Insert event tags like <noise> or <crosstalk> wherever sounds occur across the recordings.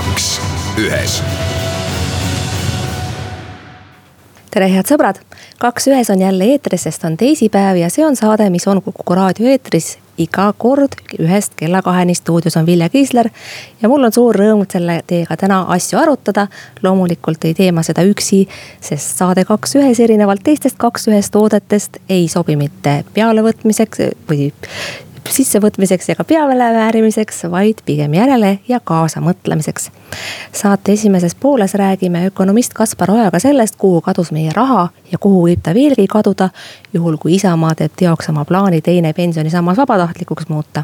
kaks ühes. tere, head sõbrad, Kaks ühes on jälle eetris, sest on teisipäev ja see on saade, mis on Kuku raadio eetris iga kord ühest kella kaheni. stuudios on Vilja Kiisler ja mul on suur rõõm selle teiega täna asju arutada. loomulikult ei tee ma seda üksi, sest saade Kaks ühes erinevalt teistest Kaks ühes toodetest ei sobi mitte pealevõtmiseks või sissevõtmiseks ega pealeväärimiseks, vaid pigem järele ja kaasamõtlemiseks. saate esimeses pooles räägime ökonomist Kaspar Ojaga sellest, kuhu kadus meie raha ja kuhu võib ta veelgi kaduda. juhul kui Isamaa teeb teoks oma plaani teine pensionisammas vabatahtlikuks muuta.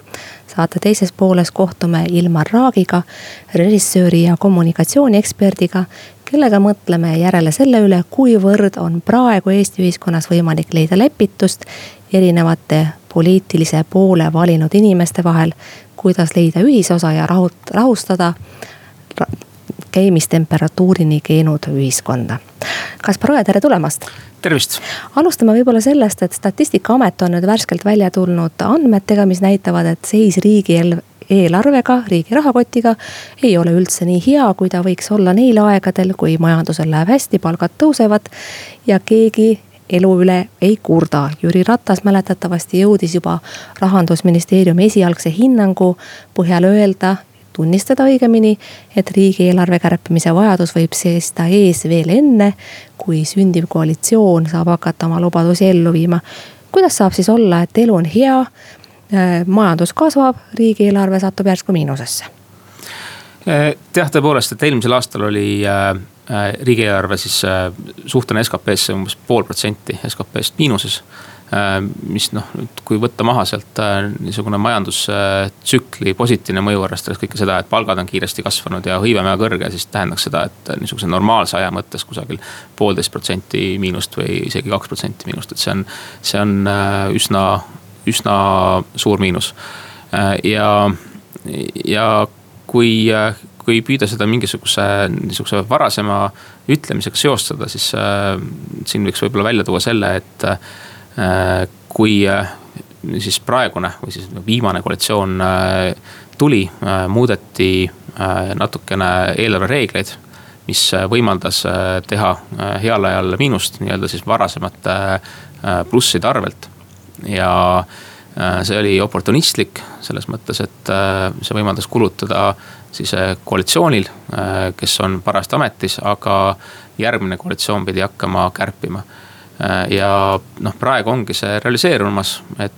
saate teises pooles kohtume Ilmar Raagiga, režissööri ja kommunikatsioonieksperdiga kellega mõtleme järele selle üle, kuivõrd on praegu Eesti ühiskonnas võimalik leida lepitust erinevate poliitilise poole valinud inimeste vahel. kuidas leida ühisosa ja rahut-, rahustada käimistemperatuurini keenud ühiskonda. Kaspar Oja, tere tulemast. tervist. alustame võib-olla sellest, et statistikaamet on nüüd värskelt välja tulnud andmetega, mis näitavad, et seis riigi eelarvega, riigi rahakotiga ei ole üldse nii hea, kui ta võiks olla neil aegadel, kui majandusel läheb hästi, palgad tõusevad ja keegi elu üle ei kurda. Jüri Ratas mäletatavasti jõudis juba rahandusministeeriumi esialgse hinnangu põhjal öelda, tunnistada õigemini, et riigieelarve kärpimise vajadus võib seista ees veel enne, kui sündiv koalitsioon saab hakata oma lubadusi ellu viima. kuidas saab siis olla, et elu on hea, äh, majandus kasvab, riigieelarve satub järsku miinusesse? Äh, jah, tõepoolest, et eelmisel aastal oli äh riigieelarve siis äh, suhtena SKP-sse umbes pool protsenti SKP-st miinuses. Äh, mis noh, kui võtta maha sealt niisugune majandustsükli positiivne mõju, arvestades kõike seda, et palgad on kiiresti kasvanud ja hõive väga kõrge, siis tähendaks seda, et niisuguse normaalse aja mõttes kusagil poolteist protsenti miinust või isegi kaks protsenti miinust, et see on, see on üsna, üsna suur miinus. ja, ja kui kui püüda seda mingisuguse niisuguse varasema ütlemisega seostada, siis äh, siin võiks võib-olla välja tuua selle, et äh, kui äh, siis praegune või siis viimane koalitsioon äh, tuli äh,, muudeti äh, natukene eelarvereegleid mis võimaldas äh, teha äh, heal ajal miinust nii-öelda siis varasemate plusside arvelt. ja see oli oportunistlik selles mõttes, et see võimaldas kulutada siis äh, koalitsioonil, äh, kes on parajasti ametis, aga järgmine koalitsioon pidi hakkama kärpima. Äh, ja noh, praegu ongi see realiseerumas, et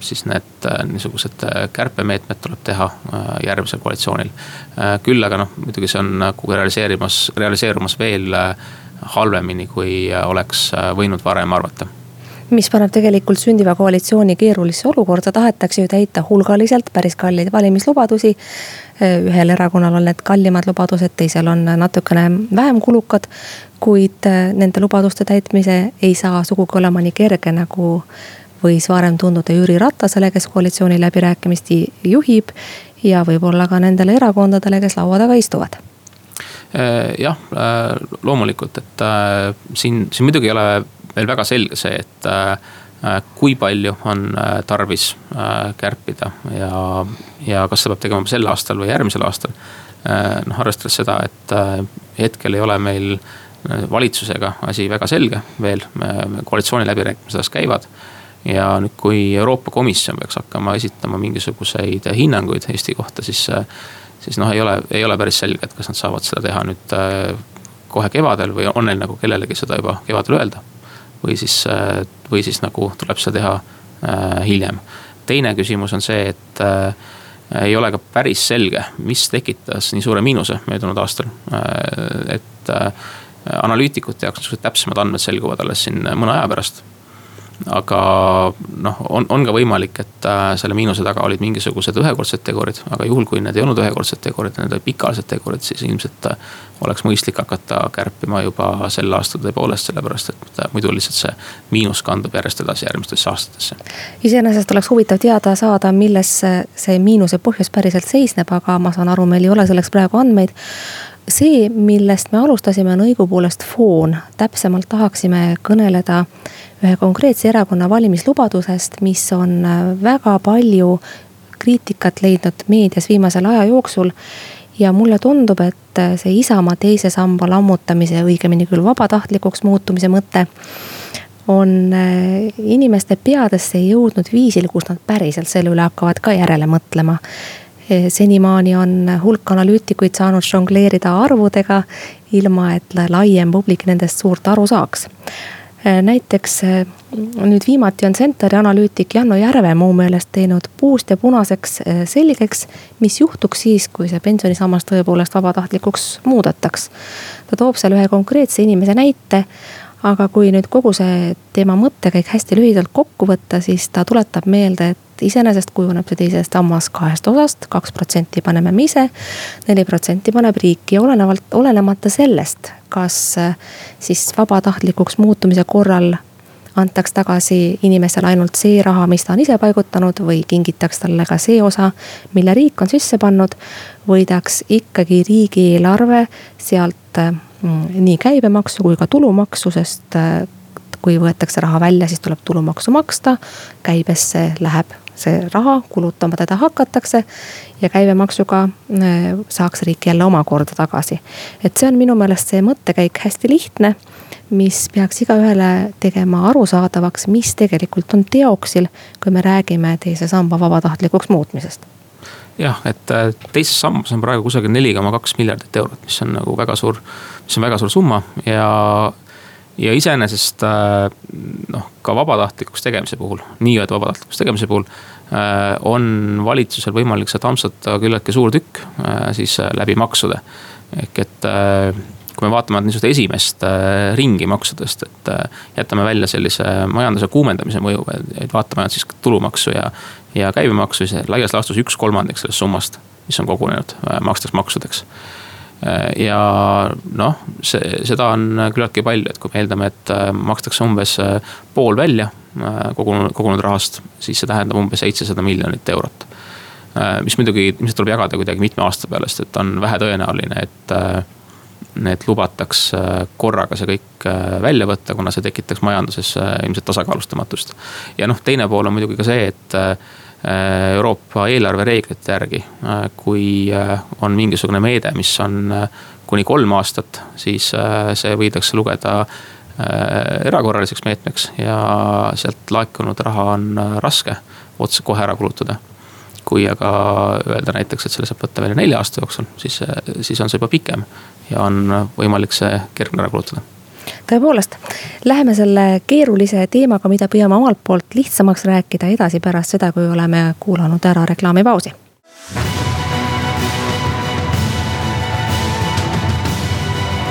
siis need niisugused kärpemeetmed tuleb teha järgmisel koalitsioonil. küll aga noh, muidugi see on nagu realiseerimas, realiseerumas veel halvemini, kui oleks võinud varem arvata mis paneb tegelikult sündiva koalitsiooni keerulisse olukorda, tahetakse ju täita hulgaliselt päris kalleid valimislubadusi. ühel erakonnal on need kallimad lubadused, teisel on natukene vähem kulukad. kuid äh, nende lubaduste täitmise ei saa sugugi olema nii kerge, nagu võis varem tunduda Jüri Ratasele, kes koalitsiooni läbirääkimisi juhib. ja võib-olla ka nendele erakondadele, kes laua taga istuvad äh, jah, äh, loomulikult, et siin, siin muidugi ei ole veel väga selge see, et äh, kui palju on äh, tarvis äh, kärpida ja, ja kas seda peab tegema sel aastal või järgmisel aastal. noh, arvestades seda, et hetkel ei ole meil valitsusega asi väga selge veel, koalitsiooniläbirääkimised alles käivad ja nüüd, kui Euroopa Komisjon peaks hakkama esitama mingisuguseid hinnanguid Eesti kohta, siis, siis noh, ei ole, ei ole päris selge, et kas nad saavad seda teha nüüd kohe kevadel või on neil nagu kellelegi seda juba kevadel öelda või siis, äh, või siis nagu tuleb seda teha äh, hiljem. teine küsimus on see, et äh, ei ole ka päris selge, mis tekitas nii suure miinuse möödunud aastal. et analüütikute jaoks niisugused täpsemad andmed selguvad alles siin mõne aja pärast. Aga noh, on, on ka võimalik, et äh, selle miinuse taga olid mingisugused ühekordsed tegurid, aga juhul, kui need ei olnud ühekordsed tegurid, need olid pikaajalised tegurid, siis ilmselt äh, oleks mõistlik hakata kärpima juba sel aastal tõepoolest, sellepärast et muidu lihtsalt see miinus kandub järjest edasi järgmistesse aastatesse. iseenesest oleks huvitav teada saada, milles see miinuse põhjus päriselt seisneb, aga ma saan aru, meil ei ole selleks praegu andmeid see, millest me alustasime, on õigupoolest foon, täpsemalt tahaksime kõneleda ühe konkreetse erakonna valimislubadusest, mis on äh, väga palju kriitikat leidnud meedias viimasel aja jooksul. ja mulle tundub, et äh, see Isamaa teise samba lammutamise, õigemini küll vabatahtlikuks muutumise mõte on äh, inimeste peadesse jõudnud viisil, kus nad päriselt selle üle hakkavad ka järele mõtlema senimaani on hulk analüütikuid saanud žongleerida arvudega, ilma et laiem publik nendest suurt aru saaks. näiteks nüüd viimati on Centeri analüütik Janno Järve mu meelest teinud puust ja punaseks selgeks, mis juhtuks siis, kui see pensionisammas tõepoolest vabatahtlikuks muudetaks. ta toob seal ühe konkreetse inimese näite aga kui nüüd kogu see teema mõttekäik hästi lühidalt kokku võtta, siis ta tuletab meelde, et et iseenesest kujuneb see teise sammas kahest osast, kaks protsenti paneme me ise, neli protsenti paneb riik ja olenevalt, olenemata sellest, kas äh, siis vabatahtlikuks muutumise korral antaks tagasi inimesele ainult see raha, mis ta on ise paigutanud või kingitaks talle ka see osa, mille riik on sisse pannud. võidaks ikkagi riigieelarve sealt mm, nii käibemaksu kui ka tulumaksu, sest äh, kui võetakse raha välja, siis tuleb tulumaksu maksta. käibesse läheb see raha, kulutama teda hakatakse. ja käibemaksuga äh, saaks riik jälle omakorda tagasi. et see on minu meelest see mõttekäik hästi lihtne, mis peaks igaühele tegema arusaadavaks, mis tegelikult on teoksil, kui me räägime teise samba vabatahtlikuks muutmisest jah, et äh, teises sambas on praegu kusagil neli koma kaks miljardit eurot, mis on nagu väga suur, mis on väga suur summa ja ja iseenesest äh, noh, ka vabatahtlikuks tegemise puhul, nii-öelda vabatahtlikuks tegemise puhul äh, on valitsusel võimalik sealt ampsata küllaltki suur tükk äh, siis läbi maksude. ehk et kui me vaatame niisugust esimest ringi maksudest, et jätame välja sellise majanduse kuumendamise mõju, et vaatame ainult siis tulumaksu ja, ja käibemaksu, siis laias laastus üks kolmandik sellest summast, mis on kogunenud, makstakse maksudeks ja noh, see, seda on küllaltki palju, et kui me eeldame, et äh, makstakse umbes äh, pool välja kogunenud, kogunenud rahast, siis see tähendab umbes seitsesada miljonit eurot. mis muidugi ilmselt tuleb jagada kuidagi mitme aasta peale, sest et on vähetõenäoline, et need lubataks korraga see kõik välja võtta, kuna see tekitaks majanduses ilmselt tasakaalustamatust. ja noh, teine pool on muidugi ka see, et Äh, Euroopa eelarvereeglite järgi, äh, kui äh, on mingisugune meede, mis on kuni kolm aastat, siis see võidakse lugeda erakorraliseks meetmeks ja sealt laekunud raha on raske otse kohe ära kulutada. kui aga öelda näiteks, et selle saab võtta välja nelja aasta jooksul, siis, siis on see juba pikem ja on võimalik see kergemini ära kulutada tõepoolest, läheme selle keerulise teemaga, mida püüame omalt poolt lihtsamaks rääkida edasi pärast seda, kui oleme kuulanud ära reklaamipausi.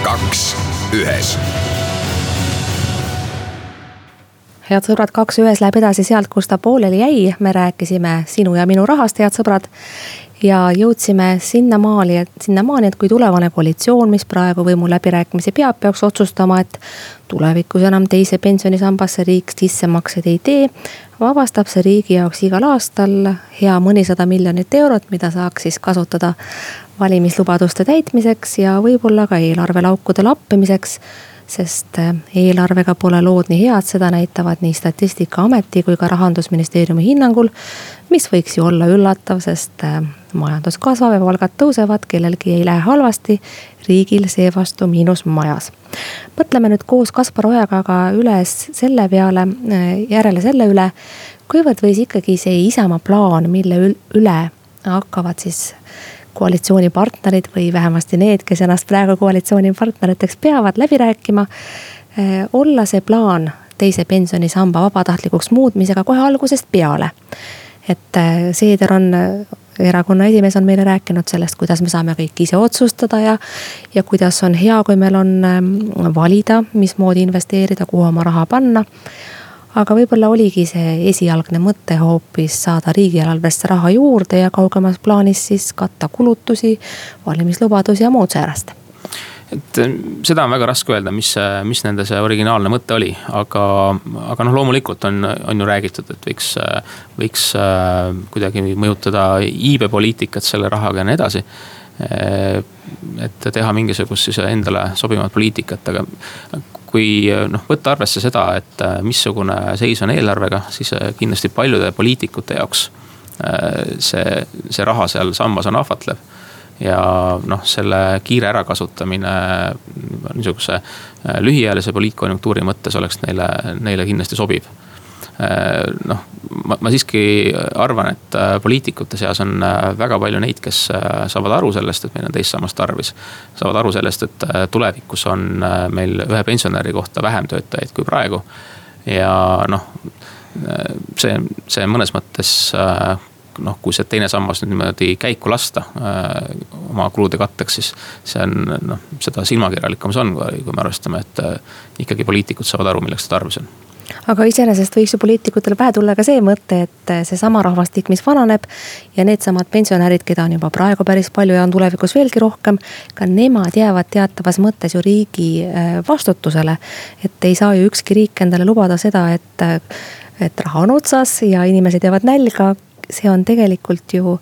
kaks ühes. Head sõbrad, kaks ühes läheb edasi sealt, kus ta pooleli jäi, me rääkisime sinu ja minu rahast, head sõbrad ja jõudsime sinnamaani, et sinnamaani, et kui tulevane koalitsioon, mis praegu võimuläbirääkimisi peab, peaks otsustama, et tulevikus enam teise pensionisambasse riik sissemakseid ei tee. vabastab see riigi jaoks igal aastal hea mõnisada miljonit eurot, mida saaks siis kasutada valimislubaduste täitmiseks ja võib-olla ka eelarvelaukude lappimiseks sest äh, eelarvega pole lood nii head, seda näitavad nii statistikaameti kui ka rahandusministeeriumi hinnangul. mis võiks ju olla üllatav, sest äh, majandus kasvab ja palgad tõusevad, kellelgi ei lähe halvasti, riigil seevastu miinus majas. mõtleme nüüd koos Kaspar Ojaga ka üles selle peale, äh, järele selle üle, kuivõrd võis ikkagi see Isamaa plaan, mille üle hakkavad siis koalitsioonipartnerid või vähemasti need, kes ennast praegu koalitsioonipartneriteks peavad, läbi rääkima. Eh, olla see plaan teise pensionisamba vabatahtlikuks muutmisega kohe algusest peale. et eh, Seeder on erakonna esimees on meile rääkinud sellest, kuidas me saame kõik ise otsustada ja. ja kuidas on hea, kui meil on eh, valida, mismoodi investeerida, kuhu oma raha panna. Aga võib-olla oligi see esialgne mõte hoopis saada riigieelarvesse raha juurde ja kaugemas plaanis siis katta kulutusi, valimislubadusi ja muud säärast. Et eh, seda on väga raske öelda, mis, mis nende see originaalne mõte oli, aga, aga noh, loomulikult on, on ju räägitud, et võiks, võiks eh, kuidagi mõjutada iibepoliitikat selle rahaga ja nii edasi et teha mingisugust siis endale sobivat poliitikat, aga kui noh, võtta arvesse seda, et missugune seis on eelarvega, siis kindlasti paljude poliitikute jaoks see, see raha seal sambas on ahvatlev. Ja noh, selle kiire ärakasutamine niisuguse äh, lühiajalise poliitkonjunktuuri mõttes oleks neile, neile kindlasti sobiv. äh, noh, ma, ma siiski arvan, et äh, poliitikute seas on väga palju neid, kes saavad aru sellest, et meil on teist sammast tarvis. saavad aru sellest, et tulevikus on meil ühe pensionäri kohta vähem töötajaid kui praegu. ja noh, see, see mõnes mõttes noh, kui see teine sammas nüüd niimoodi käiku lasta äh, oma kulude katteks, siis see on noh, seda silmakirjalikum see on, kui me arvestame, et äh, ikkagi poliitikud saavad aru, milleks seda tarvis on aga iseenesest võiks ju poliitikutele pähe tulla ka see mõte, et äh, seesama rahvastik, mis vananeb. ja needsamad pensionärid, keda on juba praegu päris palju ja on tulevikus veelgi rohkem. ka nemad jäävad teatavas mõttes ju riigi äh, vastutusele. et ei saa ju ükski riik endale lubada seda, et et raha on otsas ja inimesed jäävad nälga, see on tegelikult ju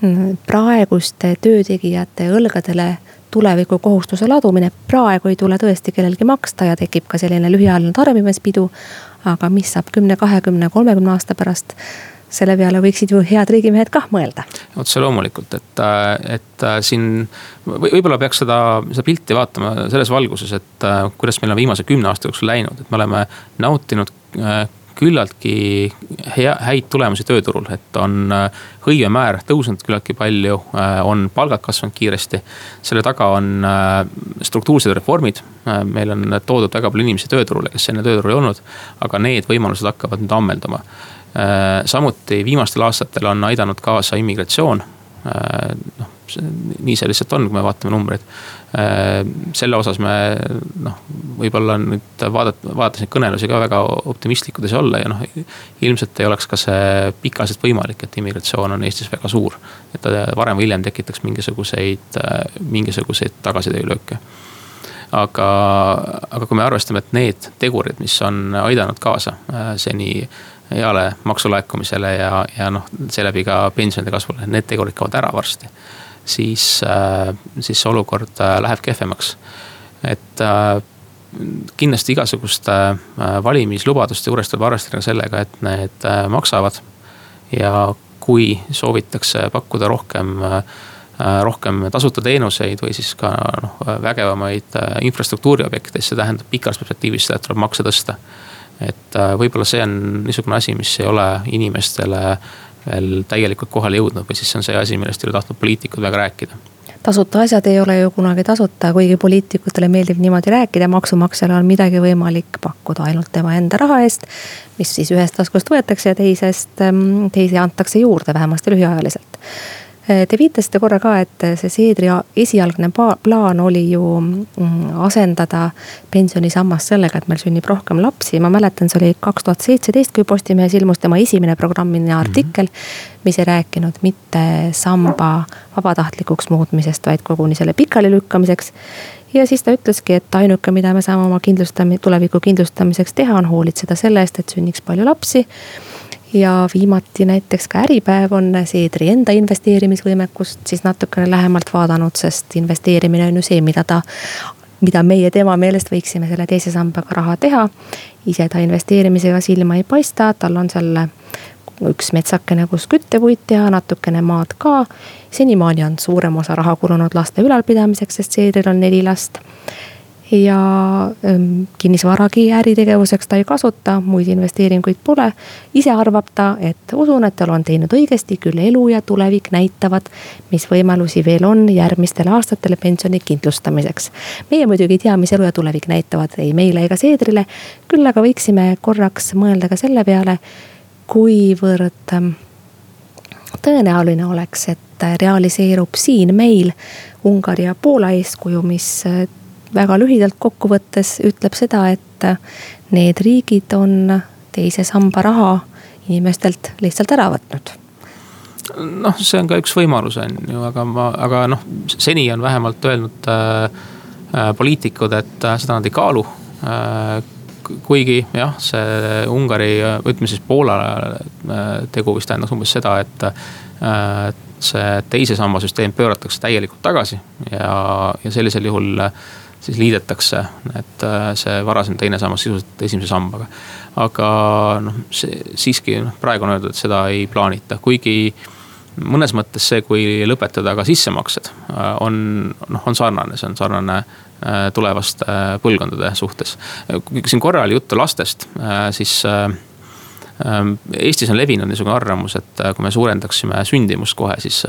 mm, praeguste töötegijate õlgadele tulevikukohustuse ladumine. praegu ei tule tõesti kellelgi maksta ja tekib ka selline lühiajaline tarbimispidu. aga mis saab kümne, kahekümne, kolmekümne aasta pärast? selle peale võiksid ju head riigimehed kah mõelda. otse loomulikult, et, et siin võib-olla peaks seda, seda pilti vaatama selles valguses, et kuidas meil on viimase kümne aasta jooksul läinud, et me oleme nautinud küllaltki hea, häid tulemusi tööturul, et on äh, hõivemäär tõusnud küllaltki palju, äh, on palgad kasvanud kiiresti. selle taga on äh, struktuursed reformid, meil on toodud väga palju inimesi tööturule, kes enne tööturul ei olnud, aga need võimalused hakkavad nüüd ammenduma. samuti viimastel aastatel on aidanud kaasa immigratsioon, noh nii see lihtsalt on, kui me vaatame numbreid. Äh, selle osas me noh, võib-olla nüüd vaadat-, vaadates neid kõnelusi ka väga optimistlikud ei saa olla ja noh. ilmselt ei oleks ka see pikaajaliselt võimalik, et immigratsioon on Eestis väga suur. et ta varem või hiljem tekitaks mingisuguseid, mingisuguseid tagasitöölööke aga, aga kui me arvestame, et need tegurid, mis on aidanud kaasa äh, seni heale maksulaekumisele ja, ja noh, seeläbi ka pensionide kasvule, need tegurid kaovad ära varsti siis, äh, siis see olukord äh, läheb kehvemaks. et äh, kindlasti igasuguste valimislubaduste juures tuleb arvestada sellega, et need maksavad. ja kui soovitakse pakkuda rohkem, rohkem tasuta teenuseid või siis ka noh, vägevamaid infrastruktuuriobjekte, siis see tähendab pikas perspektiivis seda, et tuleb makse tõsta. et võib-olla see on niisugune asi, mis ei ole inimestele veel täielikult kohale jõudnud või siis see on see asi, millest ei ole tahtnud poliitikud väga rääkida tasuta asjad ei ole ju kunagi tasuta, kuigi poliitikutele meeldib niimoodi rääkida, maksumaksjale on midagi võimalik pakkuda ainult tema enda raha eest. mis siis ühest taskust võetakse ja teisest, mm, teise antakse juurde, vähemasti lühiajaliselt te viitasite korra ka, et see Seedri esialgne plaan oli ju mm, asendada pensionisammas sellega, et meil sünnib rohkem lapsi. ma mäletan, see oli kaks tuhat seitseteist, kui Postimehes ilmus tema esimene programmiline artikkel mm. -hmm. mis ei rääkinud mitte samba vabatahtlikuks muutmisest, vaid koguni selle pikalilükkamiseks. ja siis ta ütleski, et ainuke, mida me saame oma kindlustami-, tuleviku kindlustamiseks teha, on hoolitseda selle eest, et sünniks palju lapsi ja viimati näiteks ka Äripäev on Seedri enda investeerimisvõimekust siis natukene lähemalt vaadanud, sest investeerimine on ju see, mida ta mida meie tema meelest võiksime selle teise sambaga raha teha. ise ta investeerimisega silma ei paista, tal on seal üks metsakene, kus küttepuid teha, natukene maad ka. senimaani on suurem osa raha kulunud laste ülalpidamiseks, sest Seedril on neli last ja ähm, kinnisvaragi äritegevuseks ta ei kasuta, muid investeeringuid pole. ise arvab ta, et usun, et tal on teinud õigesti, küll elu ja tulevik näitavad, mis võimalusi veel on järgmistel aastatel pensioni kindlustamiseks. meie muidugi ei tea, mis elu ja tulevik näitavad ei meile ega Seedrile, küll aga võiksime korraks mõelda ka selle peale, kuivõrd ähm, tõenäoline oleks, et realiseerub siin meil Ungari ja Poola eeskuju, mis väga lühidalt kokkuvõttes ütleb seda, et need riigid on teise samba raha inimestelt lihtsalt ära võtnud noh, see on ka üks võimalus, on ju, aga ma, aga noh, seni on vähemalt öelnud äh, äh, poliitikud, et äh, seda nad ei kaalu äh,. kuigi jah, see Ungari, ütleme siis Poola äh, tegu vist tähendas umbes seda, et äh, see teise samba süsteem pööratakse täielikult tagasi ja, ja sellisel juhul äh, siis liidetakse, et äh, see varasem teine sammas sisuliselt esimese sambaga. aga noh, see siiski noh, praegu on öeldud, et seda ei plaanita, kuigi mõnes mõttes see, kui lõpetada ka sissemaksed, äh, on noh, on sarnane, see on sarnane äh, tulevaste põlvkondade suhtes. siin korra oli juttu lastest, siis Eestis on levinud niisugune arvamus, et kui me suurendaksime sündimust kohe, siis,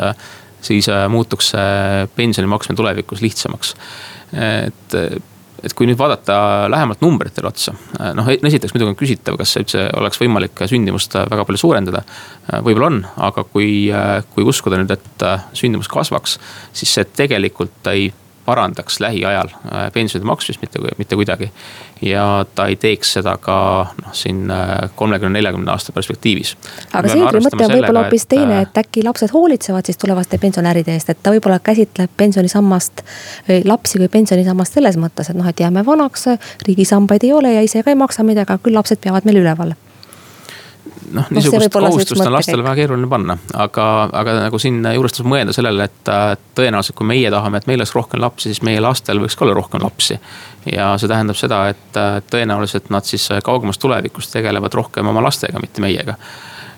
siis muutuks see pensioni maksmine tulevikus lihtsamaks et, et kui nüüd vaadata lähemalt numbritele otsa, noh esiteks muidugi on küsitav, kas üldse oleks võimalik sündimust väga palju suurendada. võib-olla on, aga kui, kui uskuda nüüd, et sündimus kasvaks, siis see tegelikult ei parandaks lähiajal äh, pensionide maksmist mitte, mitte kuidagi. ja ta ei teeks seda ka noh, siin äh, kolmekümne, neljakümne aasta perspektiivis. aga Seegri mõte on võib-olla hoopis teine, äh, et äkki lapsed hoolitsevad siis tulevaste pensionäride eest, et ta võib-olla käsitleb pensionisammast. lapsi kui pensionisammast selles mõttes, et noh, et jääme vanaks, riigisambaid ei ole ja ise ka ei maksa midagi, aga küll lapsed peavad meil üleval noh, niisugust kohustust on lastele väga keeruline panna, aga, aga nagu siinjuures tasub mõelda sellele, et tõenäoliselt, kui meie tahame, et meil oleks rohkem lapsi, siis meie lastel võiks ka olla rohkem lapsi. ja see tähendab seda, et tõenäoliselt nad siis kaugemas tulevikus tegelevad rohkem oma lastega, mitte meiega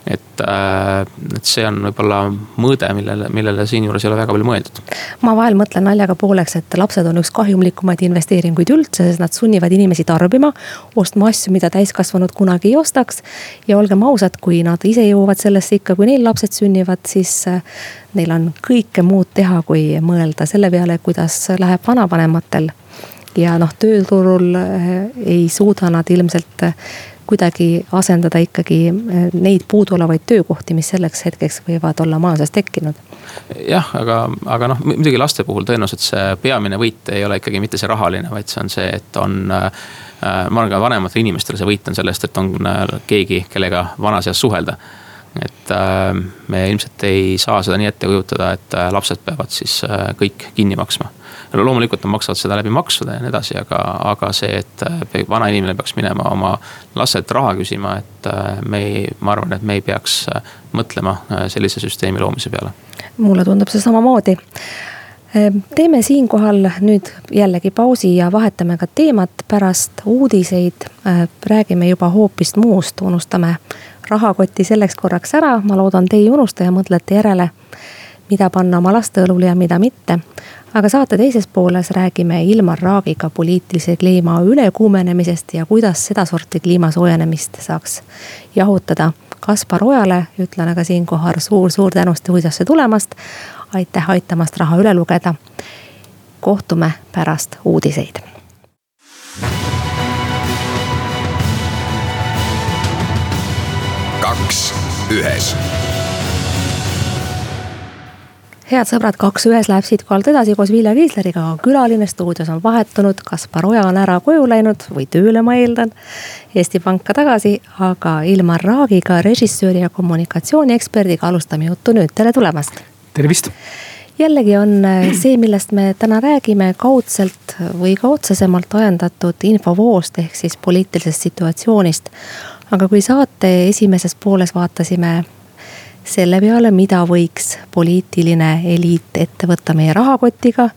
et, äh, et see on võib-olla mõõde, millele, millele siinjuures ei ole väga palju mõeldud. ma vahel mõtlen naljaga pooleks, et lapsed on üks kahjumlikumaid investeeringuid üldse, sest nad sunnivad inimesi tarbima. ostma asju, mida täiskasvanud kunagi ei ostaks. ja olgem ausad, kui nad ise jõuavad sellesse ikka, kui neil lapsed sünnivad, siis äh, neil on kõike muud teha, kui mõelda selle peale, kuidas läheb vanavanematel. ja noh, tööturul äh, ei suuda nad ilmselt kuidagi asendada ikkagi eh, neid puuduolevaid töökohti, mis selleks hetkeks võivad olla majanduses tekkinud. jah, aga, aga noh, muidugi laste puhul tõenäoliselt see peamine võit ei ole ikkagi mitte see rahaline, vaid see on see, et on äh, ma arvan ka vanematele inimestele see võit on sellest, et on äh, keegi, kellega vanas eas suhelda et äh, me ilmselt ei saa seda nii ette kujutada, et äh, lapsed peavad siis äh, kõik kinni maksma loomulikult nad maksavad seda läbi maksude ja nii edasi, aga, aga see, et äh, vana inimene peaks minema oma lastelt raha küsima, et äh, me ei, ma arvan, et me ei peaks äh, mõtlema sellise süsteemi loomise peale. mulle tundub see samamoodi teeme siinkohal nüüd jällegi pausi ja vahetame ka teemat pärast uudiseid. räägime juba hoopis muust, unustame rahakoti selleks korraks ära, ma loodan, te ei unusta ja mõtlete järele, mida panna oma laste õlule ja mida mitte aga saate teises pooles räägime Ilmar Raagiga poliitilise kliima ülekuumenemisest ja kuidas sedasorti kliima soojenemist saaks jahutada. Kaspar Ojale ütlen aga siinkohal suur-suur tänu stuudiosse tulemast. aitäh aitamast raha üle lugeda. kohtume pärast uudiseid. kaks ühes head sõbrad, kaks ühes läheb siitkohalt edasi koos Vilja Kiisleriga, aga külaline stuudios on vahetunud. Kaspar Oja on ära koju läinud või tööle, ma eeldan. Eesti Panka tagasi, aga Ilmar Raagiga, režissööri ja kommunikatsioonieksperdiga alustame juttu nüüd, tere tulemast. tervist jällegi on äh, see, millest me täna räägime, kaudselt või ka otsesemalt ajendatud infovoost ehk siis poliitilisest situatsioonist. aga kui saate esimeses pooles vaatasime selle peale, mida võiks poliitiline eliit ette võtta meie rahakotiga.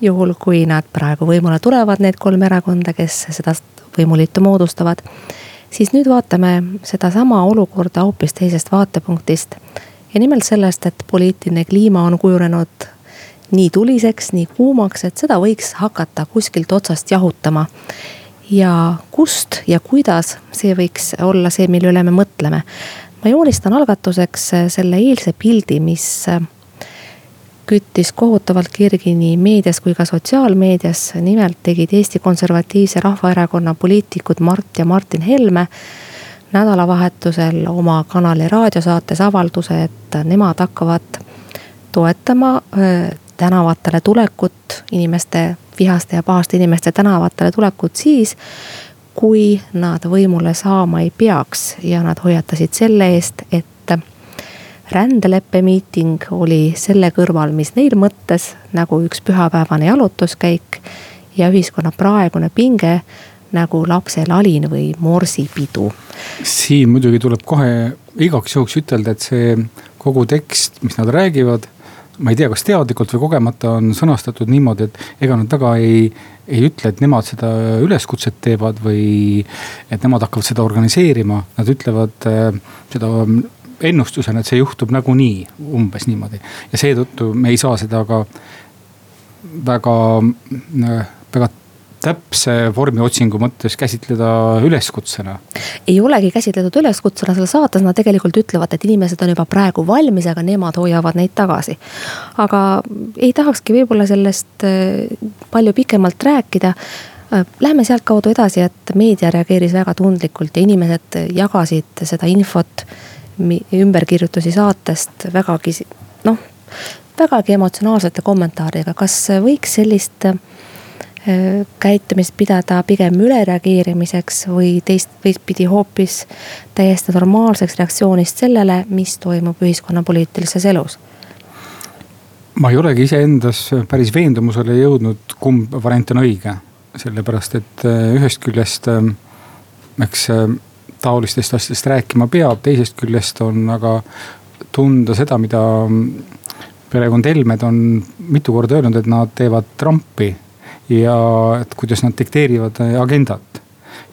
juhul, kui nad praegu võimule tulevad, need kolm erakonda, kes seda võimuliitu moodustavad. siis nüüd vaatame sedasama olukorda hoopis teisest vaatepunktist. ja nimelt sellest, et poliitiline kliima on kujunenud nii tuliseks, nii kuumaks, et seda võiks hakata kuskilt otsast jahutama ja kust ja kuidas, see võiks olla see, mille üle me mõtleme ma joonistan algatuseks äh, selle eilse pildi, mis äh, küttis kohutavalt kirgi nii meedias kui ka sotsiaalmeedias. nimelt tegid Eesti Konservatiivse Rahvaerakonna poliitikud Mart ja Martin Helme nädalavahetusel oma kanali raadiosaates avalduse, et nemad hakkavad toetama äh, tänavatele tulekut, inimeste, vihaste ja pahaste inimeste tänavatele tulekut siis, kui nad võimule saama ei peaks ja nad hoiatasid selle eest, et rändeleppe miiting oli selle kõrval, mis neil mõttes nagu üks pühapäevane jalutuskäik ja ühiskonna praegune pinge nagu lapse lalin või morsipidu. siin muidugi tuleb kohe igaks juhuks ütelda, et see kogu tekst, mis nad räägivad ma ei tea, kas teadlikult või kogemata on sõnastatud niimoodi, et ega nad väga ei, ei ütle, et nemad seda üleskutset teevad või et nemad hakkavad seda organiseerima. Nad ütlevad äh, seda ennustusena, et see juhtub nagunii, umbes niimoodi. ja seetõttu me ei saa seda ka väga, väga täpse vormiotsingu mõttes käsitleda üleskutsena? ei olegi käsitletud üleskutsena, seal saates nad tegelikult ütlevad, et inimesed on juba praegu valmis, aga nemad hoiavad neid tagasi. aga ei tahakski võib-olla sellest äh, palju pikemalt rääkida äh, Läheme sealtkaudu edasi, et meedia reageeris väga tundlikult ja inimesed jagasid seda infot ümberkirjutusi saatest vägagi noh, vägagi emotsionaalsete kommentaaridega, kas võiks sellist äh, käitumist pidada pigem ülereageerimiseks või teist, teistpidi hoopis täiesti normaalseks reaktsioonist sellele, mis toimub ühiskonna poliitilises elus? ma ei olegi iseendas päris veendumusele jõudnud, kumb variant on õige, sellepärast et äh, ühest küljest äh, eks taolistest asjadest rääkima peab, teisest küljest on aga tunda seda, mida perekond Helmed on mitu korda öelnud, et nad teevad trampi. Ja et kuidas nad dikteerivad agendat.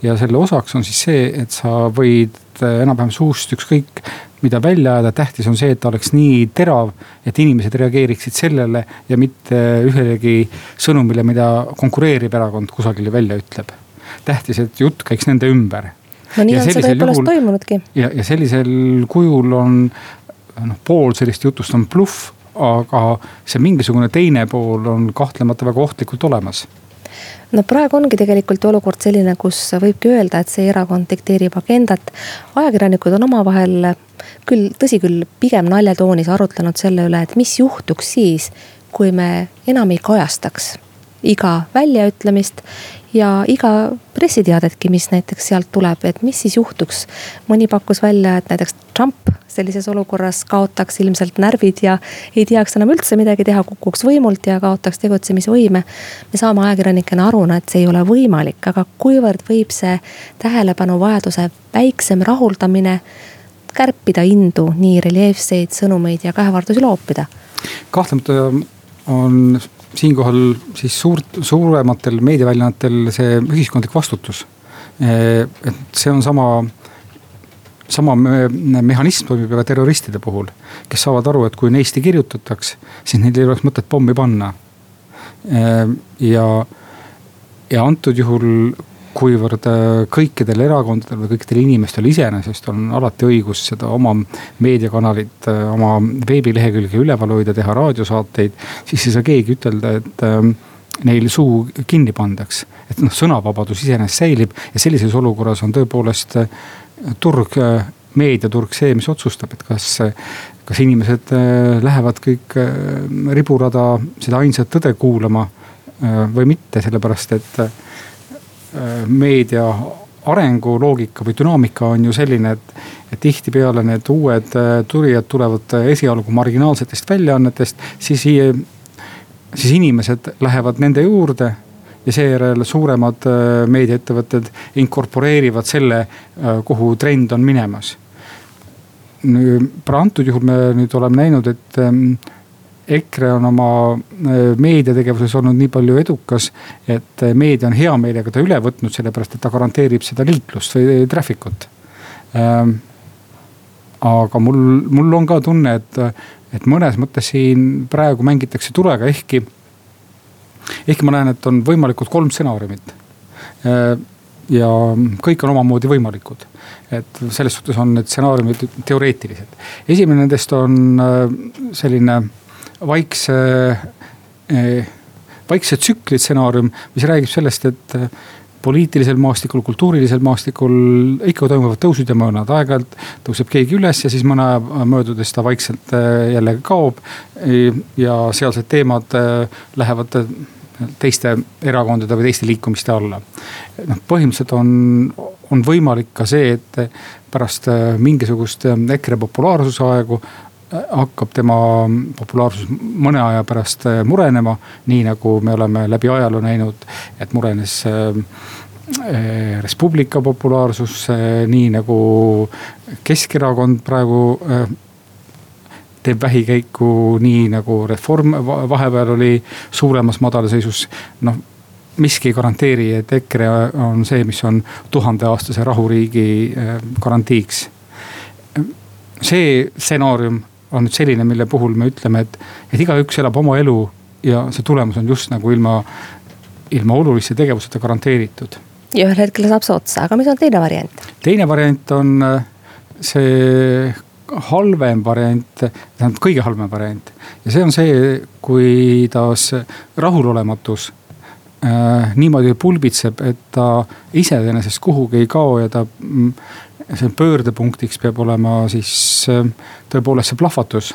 ja selle osaks on siis see, et sa võid enam-vähem suust ükskõik mida välja ajada, tähtis on see, et ta oleks nii terav, et inimesed reageeriksid sellele ja mitte ühelegi sõnumile, mida konkureeriv erakond kusagile välja ütleb. tähtis, et jutt käiks nende ümber no nii ja on see tõepoolest toimunudki. ja, ja sellisel kujul on noh, pool sellist jutust on bluff, aga see mingisugune teine pool on kahtlemata väga ohtlikult olemas no praegu ongi tegelikult olukord selline, kus võibki öelda, et see erakond dikteerib agendat. ajakirjanikud on omavahel küll, tõsi küll, pigem naljatoonis arutlenud selle üle, et mis juhtuks siis, kui me enam ei kajastaks iga väljaütlemist ja iga pressiteadetki, mis näiteks sealt tuleb, et mis siis juhtuks. mõni pakkus välja, et näiteks Trump sellises olukorras kaotaks ilmselt närvid ja ei teaks enam üldse midagi teha, kukuks võimult ja kaotaks tegutsemisvõime. me saame ajakirjanikena aru, et see ei ole võimalik, aga kuivõrd võib see tähelepanuvajaduse väiksem rahuldamine kärpida indu nii reljeefseid sõnumeid ja käevardusi loopida? kahtlemata on siinkohal siis suurt, suurematel meediaväljaannetel see ühiskondlik vastutus. et see on sama, sama mehhanism toimib ju ka terroristide puhul, kes saavad aru, et kui neist ei kirjutataks, siis neil ei oleks mõtet pommi panna. ja, ja antud juhul kuivõrd äh, kõikidel erakondadel või kõikidel inimestel iseenesest on alati õigus seda oma meediakanalit, äh, oma veebilehekülge üleval hoida, teha raadiosaateid. siis ei saa keegi ütelda, et ähm, neil suu kinni pandaks. et noh, sõnavabadus iseenesest säilib ja sellises olukorras on tõepoolest äh, turg, meediaturg see, mis otsustab, et kas, kas inimesed lähevad kõik riburada seda ainsat tõde kuulama või mitte, sellepärast et meedia arenguloogika või dünaamika on ju selline, et, et tihtipeale need uued äh, tulijad tulevad äh, esialgu marginaalsetest väljaannetest, siis, siis inimesed lähevad nende juurde ja seejärel suuremad meediaettevõtted inkorporeerivad selle, kuhu trend on minemas. antud juhul me nüüd oleme näinud, et ähm, EKRE on oma äh, meediategevuses olnud nii palju edukas, et äh, meedia on hea meelega ta üle võtnud, sellepärast et ta garanteerib seda liiklust või traffic ut ähm,. aga mul, mul on ka tunne, et, et mõnes mõttes siin praegu mängitakse tulega, ehkki, ehkki ma näen, et on võimalikud kolm stsenaariumit äh, ja kõik on omamoodi võimalikud. et selles suhtes on need stsenaariumid teoreetilised. esimene nendest on selline vaikse, eh, vaikse tsükli stsenaarium, mis räägib sellest, et eh, poliitilisel maastikul, kultuurilisel maastikul ikka toimuvad tõusud ja mõõnad, aeg-ajalt tõuseb keegi üles ja siis mõne aja möödudes ta vaikselt eh, jälle kaob. ja sealsed teemad lähevad teiste erakondade või teiste liikumiste alla. noh, põhimõtteliselt on, on võimalik ka see, et pärast mingisugust EKRE populaarsuse aegu hakkab tema populaarsus mõne aja pärast murenema. nii nagu me oleme läbi ajaloo näinud, et murenes Eh, Res Publica populaarsus, nii nagu Keskerakond praegu teeb vähikäiku, nii nagu Reform vahepeal oli suuremas madalseisus. noh, miski ei garanteeri, et EKRE on see, mis on tuhandeaastase rahuriigi garantiiks. see stsenaarium on nüüd selline, mille puhul me ütleme, et, et igaüks elab oma elu ja see tulemus on just nagu ilma, ilma oluliste tegevuseta garanteeritud ja ühel hetkel saab see otsa, aga mis on teine variant? teine variant on äh, see halvem variant, tähendab kõige halvem variant. ja see on see, kuidas rahulolematus äh, niimoodi pulbitseb, et ta iseenesest kuhugi ei kao ja ta mm, see pöördepunktiks peab olema siis äh, tõepoolest see plahvatus.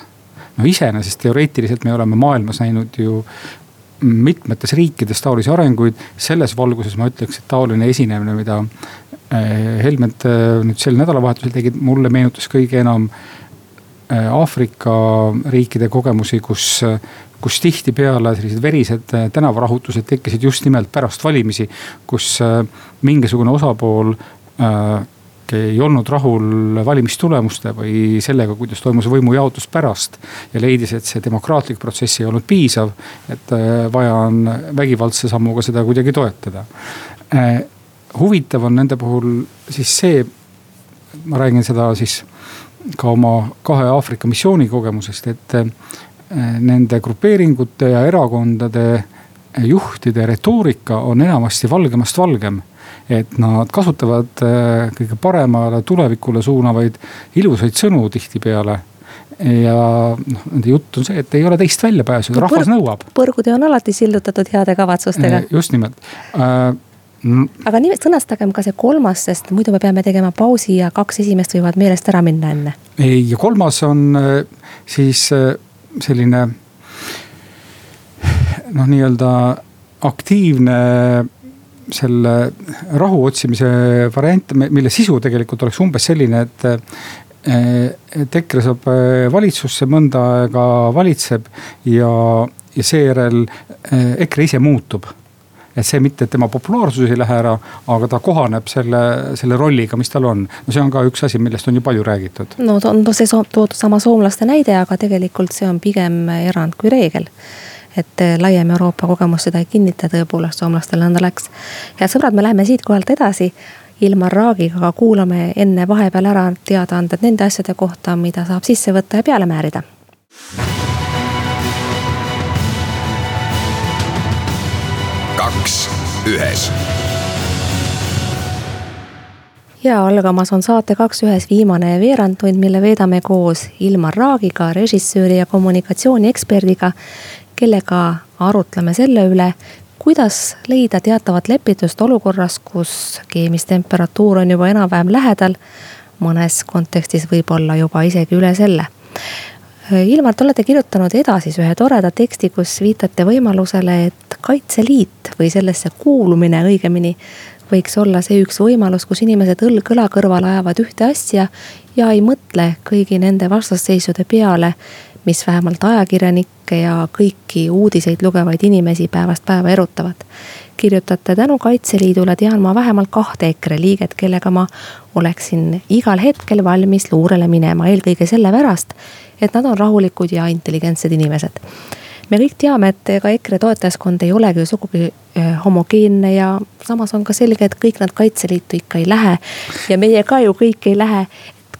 no iseenesest teoreetiliselt me oleme maailmas näinud ju mitmetes riikides taolisi arenguid. selles valguses ma ütleks, et taoline esinemine, mida eh, Helmed eh, nüüd sel nädalavahetusel tegid, mulle meenutas kõige enam Aafrika riikide kogemusi, kus, kus tihtipeale sellised verised tänavarahutused tekkisid just nimelt pärast valimisi. kus mingisugune osapool ei olnud rahul valimistulemuste või sellega, kuidas toimus võimujaotus pärast. ja leidis, et see demokraatlik protsess ei olnud piisav, et äh, vaja on vägivaldse sammuga seda kuidagi toetada. Äh, huvitav on nende puhul siis see, ma räägin seda siis ka oma kahe Aafrika missiooni kogemusest, et äh, nende grupeeringute ja erakondade juhtide retoorika on enamasti valgemast valgem et nad kasutavad äh, kõige paremale tulevikule suunavaid ilusaid sõnu tihtipeale ja noh, nende jutt on see, et ei ole teist väljapääsu no,, rahvas nõuab. põrgutee on alati sillutatud heade kavatsustega. Äh, just nimelt äh,. aga nii, sõnastagem ka see kolmas, sest muidu me peame tegema pausi ja kaks esimest võivad meelest ära minna enne. ei, ja kolmas on äh, siis selline noh, nii-öelda aktiivne selle rahu otsimise variant, mille sisu tegelikult oleks umbes selline, et et EKRE saab eh, valitsusse, mõnda aega valitseb ja, ja seejärel eh, EKRE ise muutub et see mitte, et tema populaarsus ei lähe ära, aga ta kohaneb selle, selle rolliga, mis tal on. no see on ka üks asi, millest on ju palju räägitud. no, no see toodud sama soomlaste näide, aga tegelikult see on pigem erand kui reegel et eh, laiem Euroopa kogemus seda ei kinnita, tõepoolest soomlastel nõnda läks. head sõbrad, me läheme siitkohalt edasi. Ilmar Raagiga aga kuulame enne vahepeal ära teadaanded nende asjade kohta, mida saab sisse võtta ja peale määrida. kaks ühes ja algamas on saate Kaks ühes viimane veerandtund, mille veedame koos Ilmar Raagiga, režissööri ja kommunikatsioonieksperdiga kellega arutleme selle üle, kuidas leida teatavat lepitust olukorras, kus keemistemperatuur on juba enam-vähem lähedal. mõnes kontekstis võib-olla juba isegi üle selle. Ilmar, te olete kirjutanud edasisi ühe toreda teksti, kus viitate võimalusele, et Kaitseliit või sellesse kuulumine õigemini võiks olla see üks võimalus, kus inimesed õlg õla kõrval ajavad ühte asja ja ei mõtle kõigi nende vastasseisude peale, mis vähemalt ajakirjanikke ja kõiki uudiseid lugevaid inimesi päevast päeva erutavad. kirjutate tänu Kaitseliidule tean ma vähemalt kahte EKRE liiget, kellega ma oleksin igal hetkel valmis luurele minema, eelkõige sellepärast, et nad on rahulikud ja intelligentsed inimesed me kõik teame, et ega EKRE toetajaskond ei olegi ju sugugi homogeenne ja samas on ka selge, et kõik nad Kaitseliitu ikka ei lähe. ja meie ka ju kõik ei lähe,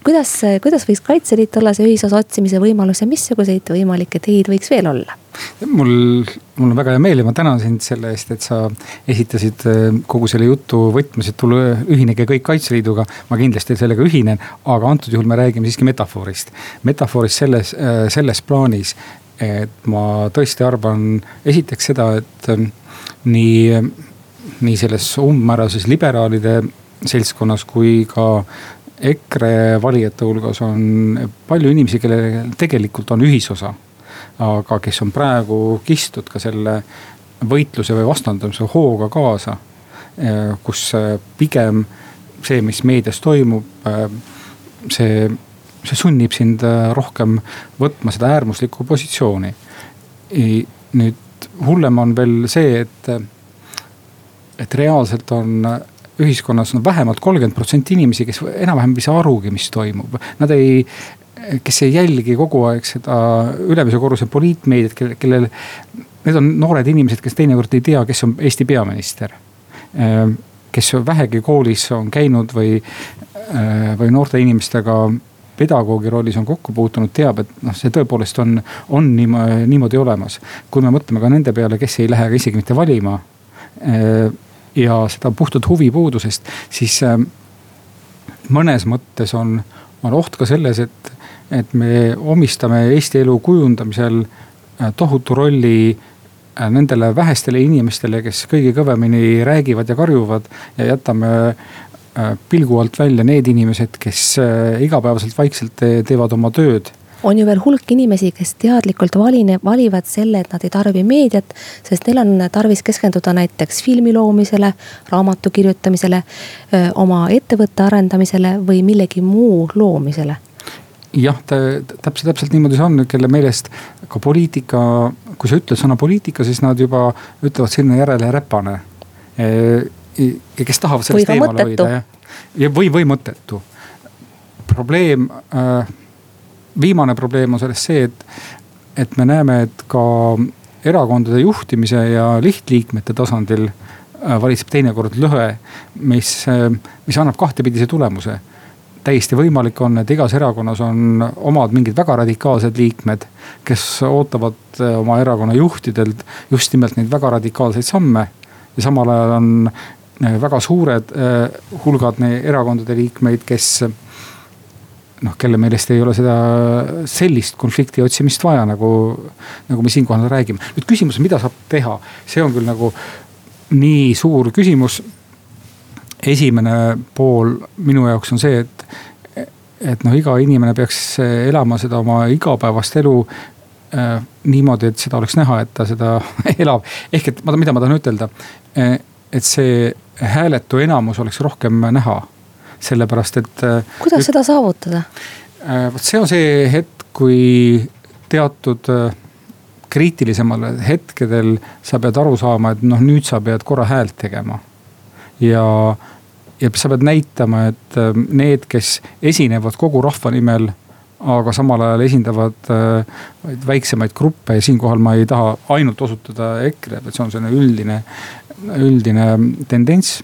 kuidas, kuidas võiks Kaitseliit olla see ühisosa otsimise võimalus ja missuguseid võimalikke teid võiks veel olla? mul, mul on väga hea meel ja ma tänan sind selle eest, et sa esitasid äh, kogu selle jutu võtmes, et tule ühinege kõik Kaitseliiduga. ma kindlasti sellega ühinen, aga antud juhul me räägime siiski metafoorist. metafoorist selles, äh, selles plaanis, et ma tõesti arvan esiteks seda, et äh, nii, nii selles umbmäärases liberaalide seltskonnas kui ka EKRE valijate hulgas on palju inimesi, kellel tegelikult on ühisosa. aga kes on praegu kistud ka selle võitluse või vastandamise hooga kaasa. kus pigem see, mis meedias toimub, see, see sunnib sind rohkem võtma seda äärmuslikku positsiooni. nüüd hullem on veel see, et, et reaalselt on ühiskonnas on vähemalt kolmkümmend protsenti inimesi, kes enam-vähem ei saa arugi, mis toimub. Nad ei, kes ei jälgi kogu aeg seda ülemise korruse poliitmeediat, kellel, kellel. Need on noored inimesed, kes teinekord ei tea, kes on Eesti peaminister. Ehm, kes vähegi koolis on käinud või, ehm, või noorte inimestega pedagoogi rollis on kokku puutunud, teab, et noh, see tõepoolest on, on niimoodi, niimoodi olemas. kui me mõtleme ka nende peale, kes ei lähe ka isegi mitte valima ehm, ja seda puhtalt huvipuudusest, siis äh, mõnes mõttes on, on oht ka selles, et, et me omistame Eesti elu kujundamisel äh, tohutu rolli äh, nendele vähestele inimestele, kes kõige kõvemini räägivad ja karjuvad ja jätame pilgu alt välja need inimesed, kes igapäevaselt vaikselt teevad oma tööd on ju veel hulk inimesi, kes teadlikult valine, valivad selle, et nad ei tarbi meediat, sest neil on tarvis keskenduda näiteks filmi loomisele, raamatu kirjutamisele, oma ettevõtte arendamisele või millegi muu loomisele jah, täpselt, täpselt niimoodi see on, kelle meelest ka poliitika, kui sa ütled sõna poliitika, siis nad juba ütlevad sinna järele räpane. ja kes tahavad sellest eemale hoida jah, ja või, või mõttetu. probleem äh, viimane probleem on selles see, et, et me näeme, et ka erakondade juhtimise ja lihtliikmete tasandil äh, valitseb teinekord lõhe, mis, äh, mis annab kahtepidise tulemuse. täiesti võimalik on, et igas erakonnas on omad mingid väga radikaalsed liikmed, kes ootavad äh, oma erakonna juhtidelt just nimelt neid väga radikaalseid samme. ja samal ajal on väga suured hulgad erakondade liikmeid, kes noh, kelle meelest ei ole seda sellist konflikti otsimist vaja, nagu, nagu me siinkohal räägime. nüüd küsimus, mida saab teha, see on küll nagu nii suur küsimus. esimene pool minu jaoks on see, et, et noh, iga inimene peaks elama seda oma igapäevast elu äh, niimoodi, et seda oleks näha, et ta seda <laughs> elab. ehk et mida ma tahan ütelda, et see hääletu enamus oleks rohkem näha sellepärast et. Äh, kuidas seda saavutada? Äh, vot see on see hetk, kui teatud äh, kriitilisematel hetkedel sa pead aru saama, et noh, nüüd sa pead korra häält tegema. ja, ja sa pead näitama, et need, kes esinevad kogu rahva nimel aga samal ajal esindavad väiksemaid gruppe ja siinkohal ma ei taha ainult osutada EKRE-le, vaid see on selline üldine, üldine tendents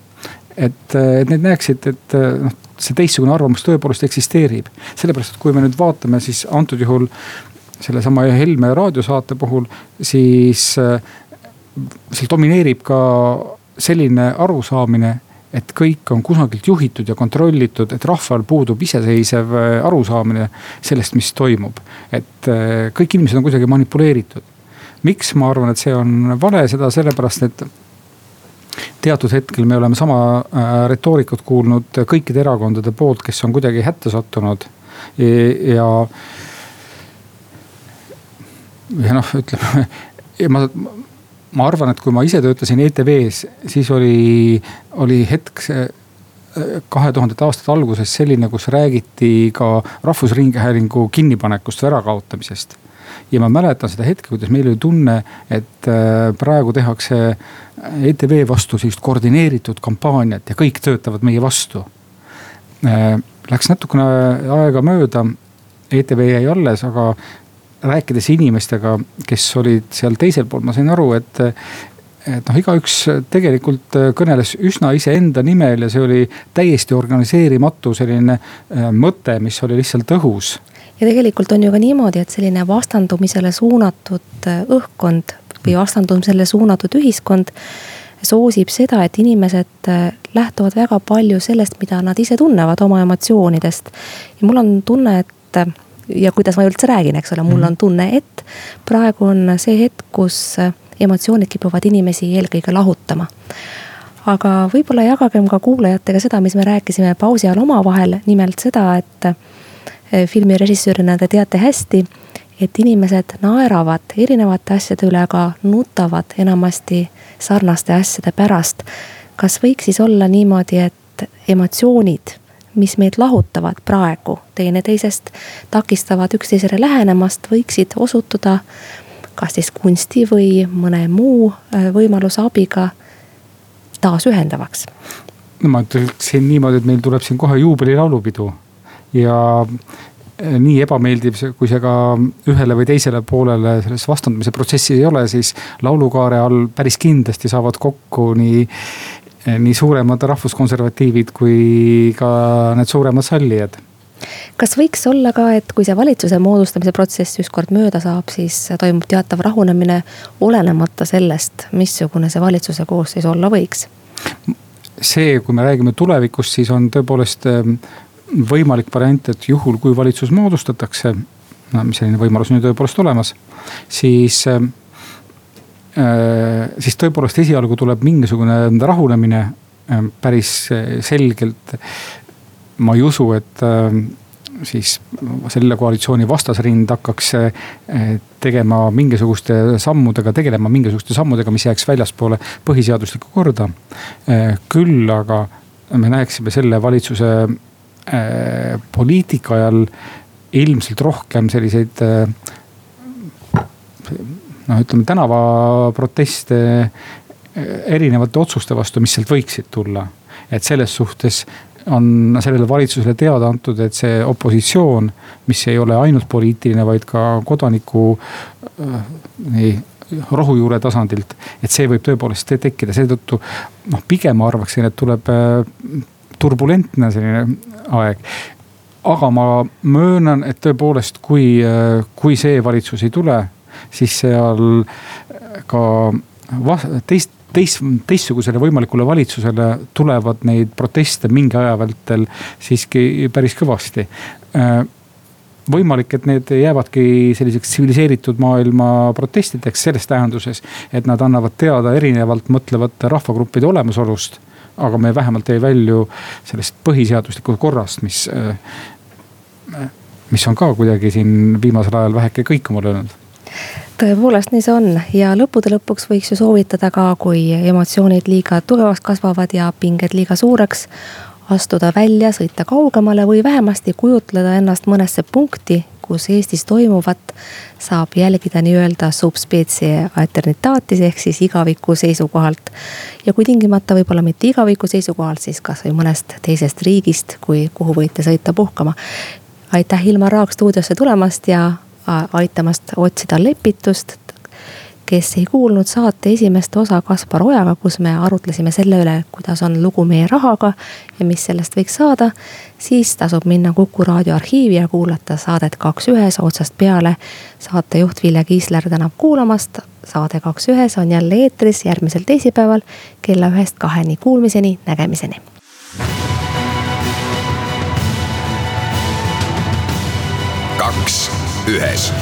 et, et need näeksid, et noh, see teistsugune arvamus tõepoolest eksisteerib. sellepärast, et kui me nüüd vaatame, siis antud juhul sellesama Helme raadiosaate puhul, siis äh, seal domineerib ka selline arusaamine et kõik on kusagilt juhitud ja kontrollitud, et rahval puudub iseseisev arusaamine sellest, mis toimub. et kõik inimesed on kuidagi manipuleeritud. miks ma arvan, et see on vale, seda sellepärast, et teatud hetkel me oleme sama äh, retoorikat kuulnud kõikide erakondade poolt, kes on kuidagi hätta sattunud ja. ja noh, ütleme ma, ma arvan, et kui ma ise töötasin ETV-s, siis oli, oli hetk kahe tuhandete aastate alguses selline, kus räägiti ka Rahvusringhäälingu kinnipanekust või ärakaotamisest ja ma mäletan seda hetke, kuidas meil oli tunne, et äh, praegu tehakse ETV vastu sellist koordineeritud kampaaniat ja kõik töötavad meie vastu. Äh, läks natukene aega mööda, ETV jäi alles, aga rääkides inimestega, kes olid seal teisel pool, ma sain aru, et et noh, igaüks tegelikult kõneles üsna iseenda nimel ja see oli täiesti organiseerimatu selline äh, mõte, mis oli lihtsalt õhus ja tegelikult on ju ka niimoodi, et selline vastandumisele suunatud äh, õhkkond või vastandumisele suunatud ühiskond soosib seda, et inimesed äh, lähtuvad väga palju sellest, mida nad ise tunnevad oma emotsioonidest. ja mul on tunne, et äh, ja kuidas ma üldse räägin, eks ole, mul mhm. on tunne, et praegu on see hetk, kus emotsioonid kipuvad inimesi eelkõige lahutama aga võib-olla jagagem ka kuulajatega seda, mis me rääkisime pausi ajal omavahel, nimelt seda, et Eh, filmi režissöörina te teate hästi, et inimesed naeravad erinevate asjade üle, aga nutavad enamasti sarnaste asjade pärast. kas võiks siis olla niimoodi, et emotsioonid, mis meid lahutavad praegu teineteisest, takistavad üksteisele lähenemast, võiksid osutuda kas siis kunsti või mõne muu äh, võimaluse abiga taasühendavaks? no ma ütleksin niimoodi, et meil tuleb siin kohe juubelilaulupidu ja äh, nii ebameeldiv, kui see ka ühele või teisele poolele selles vastandamise protsessis ei ole, siis laulukaare all päris kindlasti saavad kokku nii, äh, nii suuremad rahvuskonservatiivid kui ka need suuremad sallijad kas võiks olla ka, et kui see valitsuse moodustamise protsess ükskord mööda saab, siis toimub teatav rahunemine, olenemata sellest, missugune see valitsuse koosseis olla võiks? see, kui me räägime tulevikust, siis on tõepoolest ehm, võimalik variant, et juhul kui valitsus moodustatakse, no selline võimalus on ju tõepoolest olemas, siis äh, siis tõepoolest esialgu tuleb mingisugune rahunemine ehm, päris selgelt ma ei usu, et äh, siis selle koalitsiooni vastasrind hakkaks äh, tegema mingisuguste sammudega, tegelema mingisuguste sammudega, mis jääks väljaspoole põhiseaduslikku korda. Äh, küll aga me näeksime selle valitsuse poliitika ajal ilmselt rohkem selliseid noh, ütleme tänavaproteste erinevate otsuste vastu, mis sealt võiksid tulla. et selles suhtes on sellele valitsusele teada antud, et see opositsioon, mis ei ole ainult poliitiline, vaid ka kodaniku äh, nii rohujuure tasandilt. et see võib tõepoolest tekkida, seetõttu noh, pigem ma arvaksin, et tuleb äh, turbulentne selline aeg. aga ma möönan, et tõepoolest, kui, kui see valitsus ei tule, siis seal ka teist teist, teistsugusele võimalikule valitsusele tulevad neid proteste mingi aja vältel siiski päris kõvasti võimalik, et need jäävadki selliseks tsiviliseeritud maailma protestideks selles tähenduses, et nad annavad teada erinevalt mõtlevate rahvagruppide olemasolust. Aga me vähemalt ei välju sellest põhiseaduslikust korrast, mis, äh, mis on ka kuidagi siin viimasel ajal väheke kõikuma löönud tõepoolest nii see on ja lõppude lõpuks võiks ju soovitada ka, kui emotsioonid liiga tugevaks kasvavad ja pinged liiga suureks. astuda välja, sõita kaugemale või vähemasti kujutleda ennast mõnesse punkti, kus Eestis toimuvat saab jälgida nii-öelda subspeecie alternitaatis ehk siis igaviku seisukohalt. ja kui tingimata võib-olla mitte igaviku seisukohalt, siis kasvõi mõnest teisest riigist, kui, kuhu võite sõita puhkama. aitäh, Ilmar Raag stuudiosse tulemast ja aitamast otsida lepitust. Kes ei kuulnud saate esimest osa Kaspar Ojaga, kus me arutlesime selle üle, kuidas on lugu meie rahaga ja mis sellest võiks saada. siis tasub minna Kuku raadio arhiivi ja kuulata saadet Kaks ühes otsast peale. saatejuht Vilja Kiisler tänab kuulamast. saade Kaks ühes on jälle eetris järgmisel teisipäeval kella ühest kaheni. Kuulmiseni, nägemiseni kaks ühes